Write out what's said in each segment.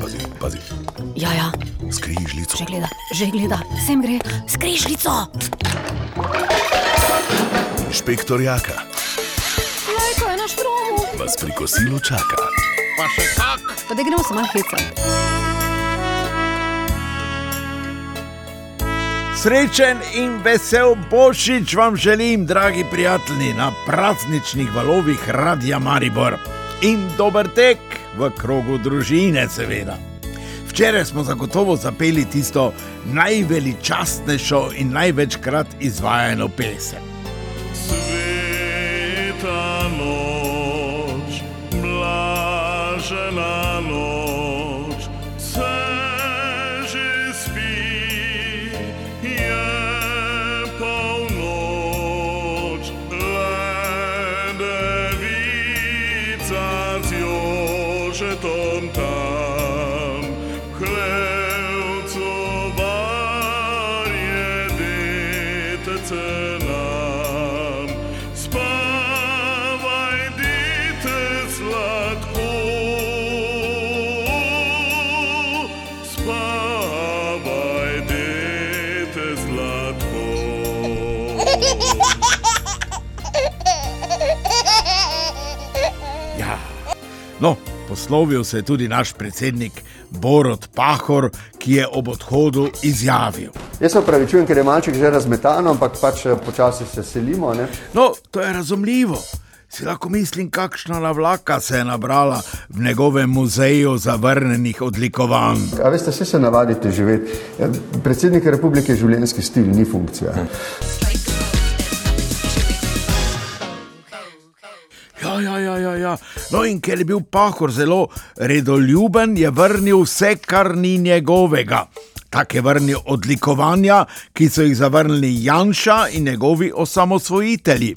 Pazi, pazi, Ja, ja, skrižljico. že gleda, že gleda, sem gre, skrižljico. Inšpektor Jaka Lajko je na štromu. vas pri kosilu čaka. Pa še kak. Pa da gremo se malo hecati. Srečen in vesel božič vam želim, dragi prijatelji, na prazničnih valovih Radia Maribor. In dober tek v krogu družine, seveda. Včeraj smo zagotovo zapeli tisto najveličastnejšo in največkrat izvajano pesem. Sveta noč, blažena početom tam. Hlevcovar je ditece nam Spavaj dite slatko Spavaj dite slatku No, poslovil se je tudi naš predsednik Borod Pahor, ki je ob odhodu izjavil. Jaz se upravičujem, ker je malček že razmetan, ampak pač eh, počasi se selimo. Ne? No, to je razumljivo. Si lahko mislim, kakšna navlaka se je nabrala v njegovem muzeju zavrnenih odlikovanj. A veste, vse se navadite živeti. Ja, Predsednik republike je življenjski stil, ni funkcija. Ja. No, in ker je bil Pahor zelo redoljuben, je vrnil vse, kar ni njegovega. Tak je vrnil odlikovanja, ki so jih zavrnili Janša in njegovi osamosvojitelji.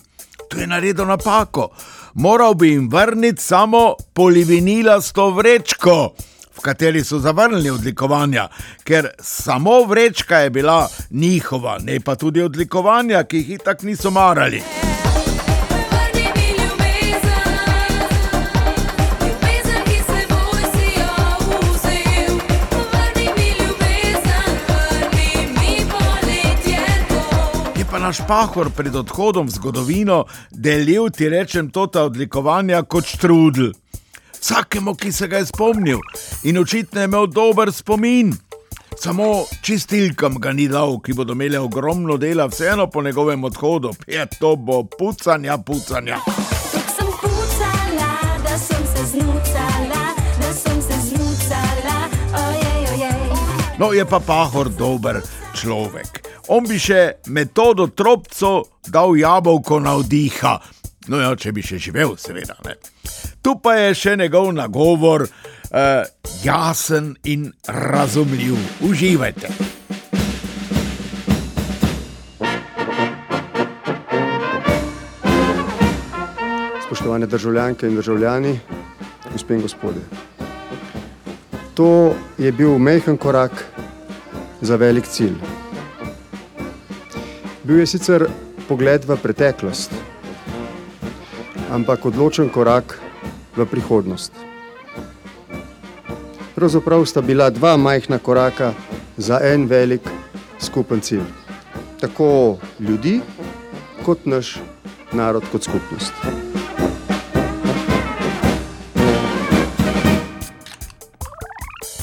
Tu je naredil napako. Moral bi jim vrniti samo polivinilasto vrečko, v kateri so zavrnili odlikovanja, ker samo vrečka je bila njihova, ne pa tudi odlikovanja, ki jih itak niso marali. Naš pahor pred odhodom v zgodovino delil, ti rečem, to ta odlikovanja kot štrudel. Vsakemu, ki se ga je spomnil in očitno je imel dober spomin. Samo čistilkam ga ni dal, ki bodo imeli ogromno dela, vseeno po njegovem odhodu. Je to bo pucanja, pucanja. Tek sem pucala, da sem se znucala, da sem se znucala, ojej, ojej. No, je pa pahor dober človek. On bi še metodo tropco dal jabolko na vdiha. No, ja, če bi še živel, seveda. Ne. Tu pa je še njegov nagovor, uh, jasen in razumljiv. Uživajte. Spoštovane državljanke in državljani, gospe in gospodje. To je bil mehen korak za velik cilj. Bil je sicer pogled v preteklost, ampak odločen korak v prihodnost. Pravzaprav sta bila dva majhna koraka za en velik skupen cilj. Tako ljudi, kot naš narod, kot skupnost.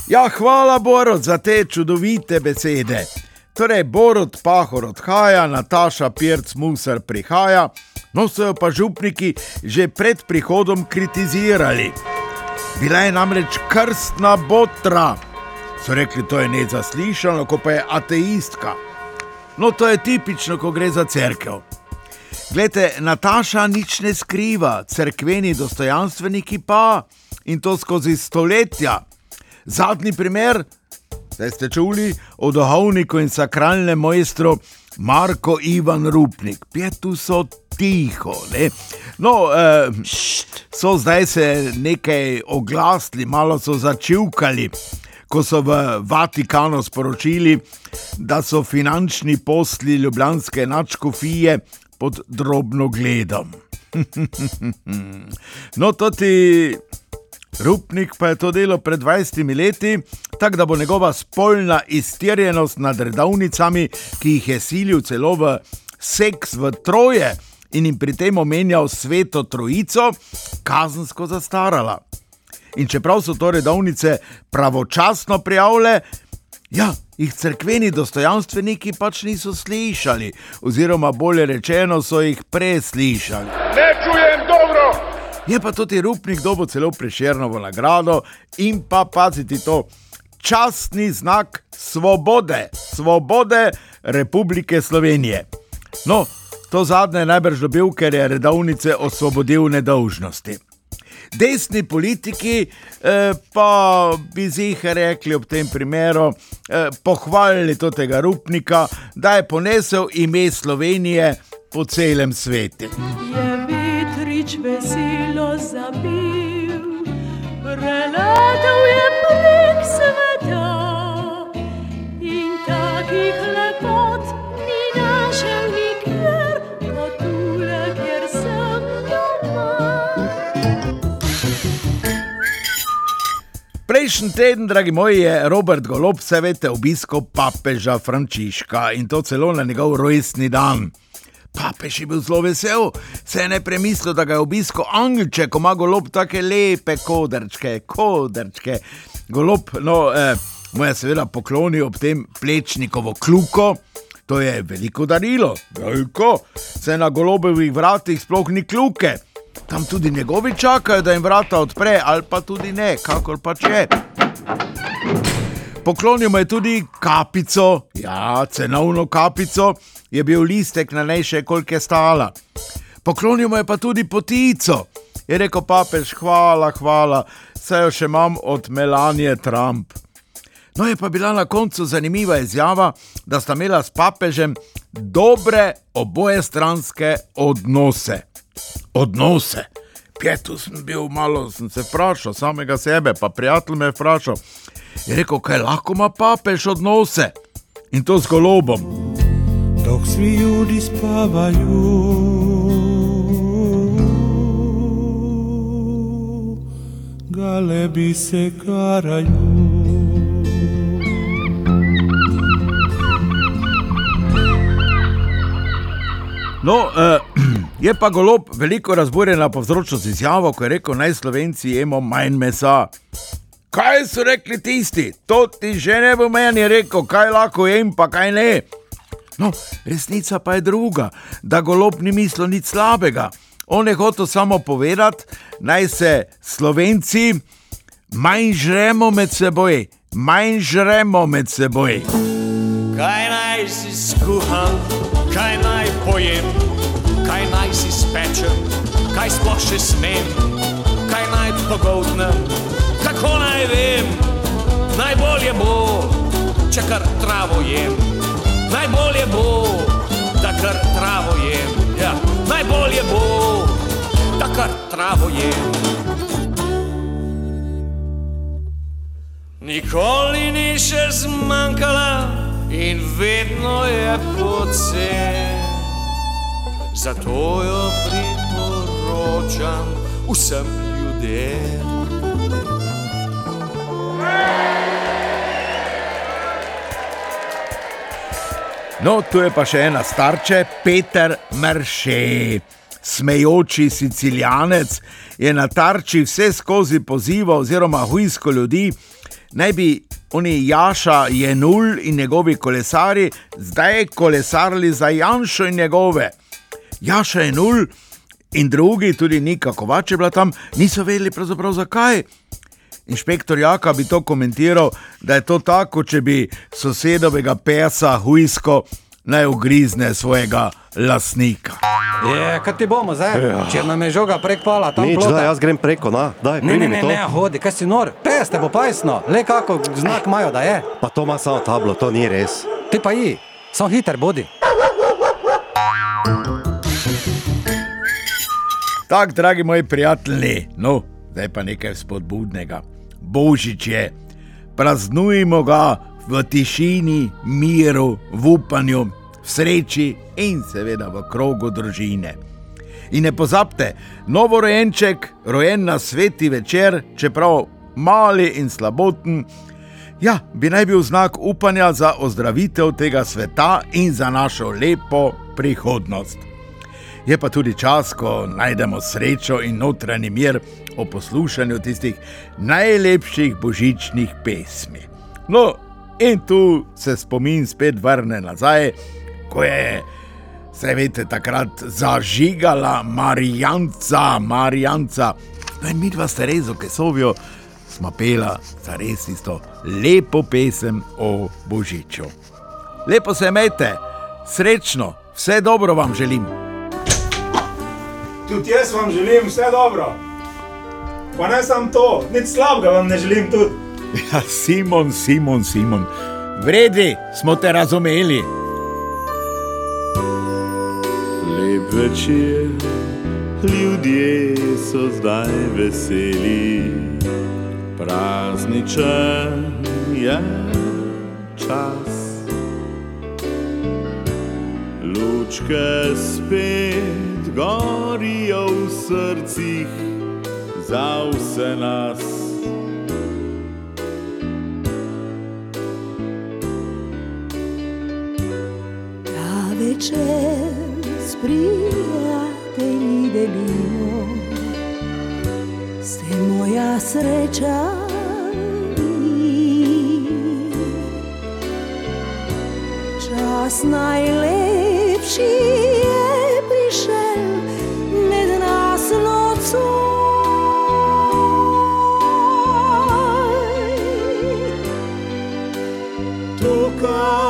Ja, hvala Borod za te čudovite besede. Torej, Borod Pahor odhaja, Nataša Pirc Musar prihaja, no so jo pa župniki že pred prihodom kritizirali. Bila je namreč krstna botra. So rekli, to je nezaslišano, ko pa je ateistka. No, to je tipično, ko gre za crkvo. Glede, Nataša nič ne skriva, crkveni dostojanstveniki pa in to skozi stoletja. Zadnji primer, zdaj ste čuli o duhovniku in sakralnem mojstru Marko Ivan Rupnik. Pietu so tiho. Ne? No, eh, so zdaj se nekaj oglasili, malo so začivkali. Ko so v Vatikanu sporočili, da so finančni posli ljubljanske načkofije pod drobno gledom. no, to ti Rupnik pa je to delo pred 20 leti, tako da bo njegova spolna iztirjenost nad redovnicami, ki jih je silil celo v seks v troje in jim pri tem omenjal sveto trojico, kazensko zastarala. In čeprav so to redovnice pravočasno prijavile, ja, jih crkveni dostojanstveniki pač niso slišali, oziroma bolje rečeno, so jih preslišali. Ne dobro! Je pa tudi Rupnik dobo celo preširnovo nagrado in pa paziti to. Častni znak svobode, svobode Republike Slovenije. No, to zadnje je najbrž dobil, ker je redovnice osvobodil nedolžnosti. Desni politiki eh, pa bi zih rekli ob tem primeru, eh, pohvalili tega Rupnika, da je ponesel ime Slovenije po celem svetu. je vetrič veselo zapil, preletel je prek sveta in takih lepot ni našel nikjer, kot tule, kjer sem doma. Prejšnji teden, dragi moji, je Robert Golob, vse veste, obiskal papeža Frančiška in to celo na njegov rojstni dan. Papež je bil zelo vesel, se je ne premislil, da ga je obiskal angelček, ko ima golob tako lepe kodrčke, kodrčke. Golob, no, eh, mu je seveda poklonil ob tem plečnikovo kljuko. To je veliko darilo, veliko, se na golobovih vratih sploh ni kljuke. Tam tudi njegovi čakajo, da jim vrata odpre, ali pa tudi ne, kakor pač je. Poklonil mu je tudi kapico, ja, cenovno kapico, je bil listek na nej še koliko je stala. Poklonil mu je pa tudi potico. Je rekel papež, hvala, hvala, vse jo še imam od Melanije Trump. No, je pa bila na koncu zanimiva izjava, da sta imela s papežem dobre obojestranske odnose. Odnose. Pjetu sem bil malo, sem se vprašal, samega sebe, pa prijatelj me je vprašal. Je rekel, kaj lahko ima papež odnose in to z golobom. Dok svi ljudi spavaju Galebi se karaju No, eh, je pa golob veliko razburjena povzročil z izjavo, ko je rekel, naj slovenci jemo manj mesa. Kaj so rekli tisti? To ti že ne bo meni rekel, kaj lahko jem, pa kaj ne. No, resnica pa je druga, da golob ni mislil nič slabega. On je hotel samo povedati, naj se slovenci manj žremo med seboj, manj žremo med seboj. Kaj naj si skuham, kaj naj pojem, kaj naj si spečem, kaj sploh še smem, kaj naj pogoltnem, kako naj vem, najbolje bo, če kar travo jem, najbolje bo, da kar travo jem, ja, najbolje bo, da kar travo jem. Nikoli ni še zmanjkala in vedno je pocen. Zato jo priporočam vsem ljudem. No, tu je pa še ena starče, Peter Merše. Smejoči sicilijanec je na tarči vse skozi pozival, oziroma hujsko ljudi, naj bi oni Jaša Jenul in njegovi kolesari zdaj kolesarili za Janšo in njegove. Jaša Jenul in drugi, tudi Nika Kovač je bila tam, niso vedeli pravzaprav zakaj. Inšpektor Jaka bi to komentiral, da je to tako, če bi sosedovega pesa hujsko naj ugrizne svojega lasnika. Je, kaj ti bomo zdaj? Ja. Če nam je žoga prek pala, tam Nič, da jaz grem preko, na, daj, Ne, ne, ne, to. ne, hodi, kaj si nor, pes te bo pajsno, le kako znak imajo, da je. Pa to ima samo tablo, to ni res. Ti pa ji, samo hiter bodi. Tako, dragi moji prijatelji, no, zdaj pa nekaj spodbudnega. Božič je, praznujmo ga v tišini, miru, v upanju, v sreči in seveda v krogu družine. In ne pozabite, novorojenček, rojen na sveti večer, čeprav mali in slaboten, ja, bi naj bil znak upanja za ozdravitev tega sveta in za našo lepo prihodnost. Je pa tudi čas, ko najdemo srečo in notranji mir o poslušanju tistih najlepših božičnih pesmi. No, in tu se spomin spet vrne nazaj, ko je, se veste, takrat zažigala Marijanca, Marijanca. No, in mi dva ste res, ki so jo, smo pela za res isto lepo pesem o božiču. Lepo se imejte, srečno, vse dobro vam želim. Tudi jaz vam želim vse dobro. Pa ne samo to, nič slabega vam ne želim tudi. Ja, Simon, Simon, Simon, vredi smo te razumeli. Lep večer, ljudje so zdaj veseli, prazničen je čas. Lučke spet gorijo v srcih za vse nas. Večer s prijatelji delimo, ste moja sreča. Čas najlepši tocar.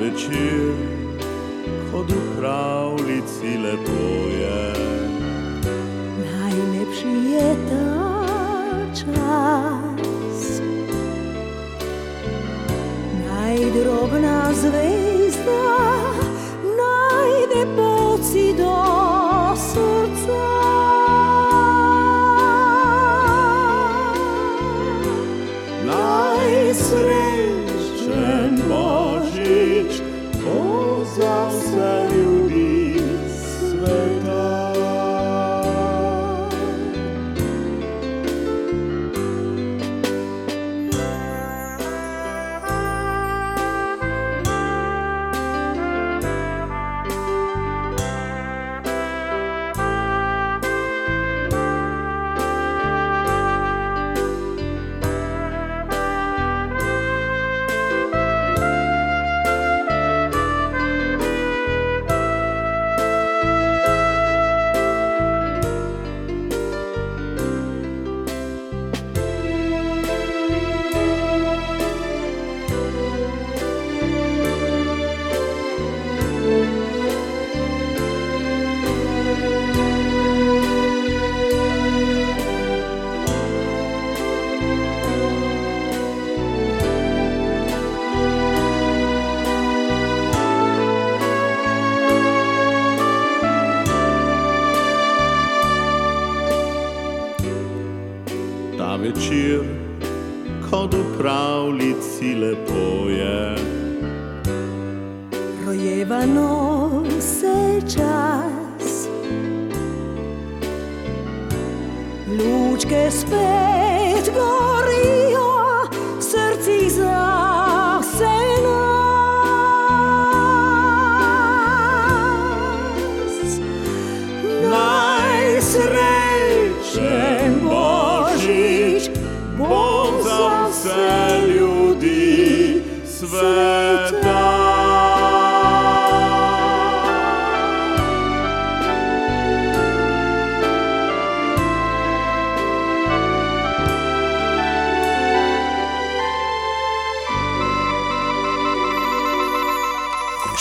Večer, kot v pravljici lepo je, najlepši je ta čas. Najdrobna zvezda najde pot si do srca. najsrečen luce che spet goria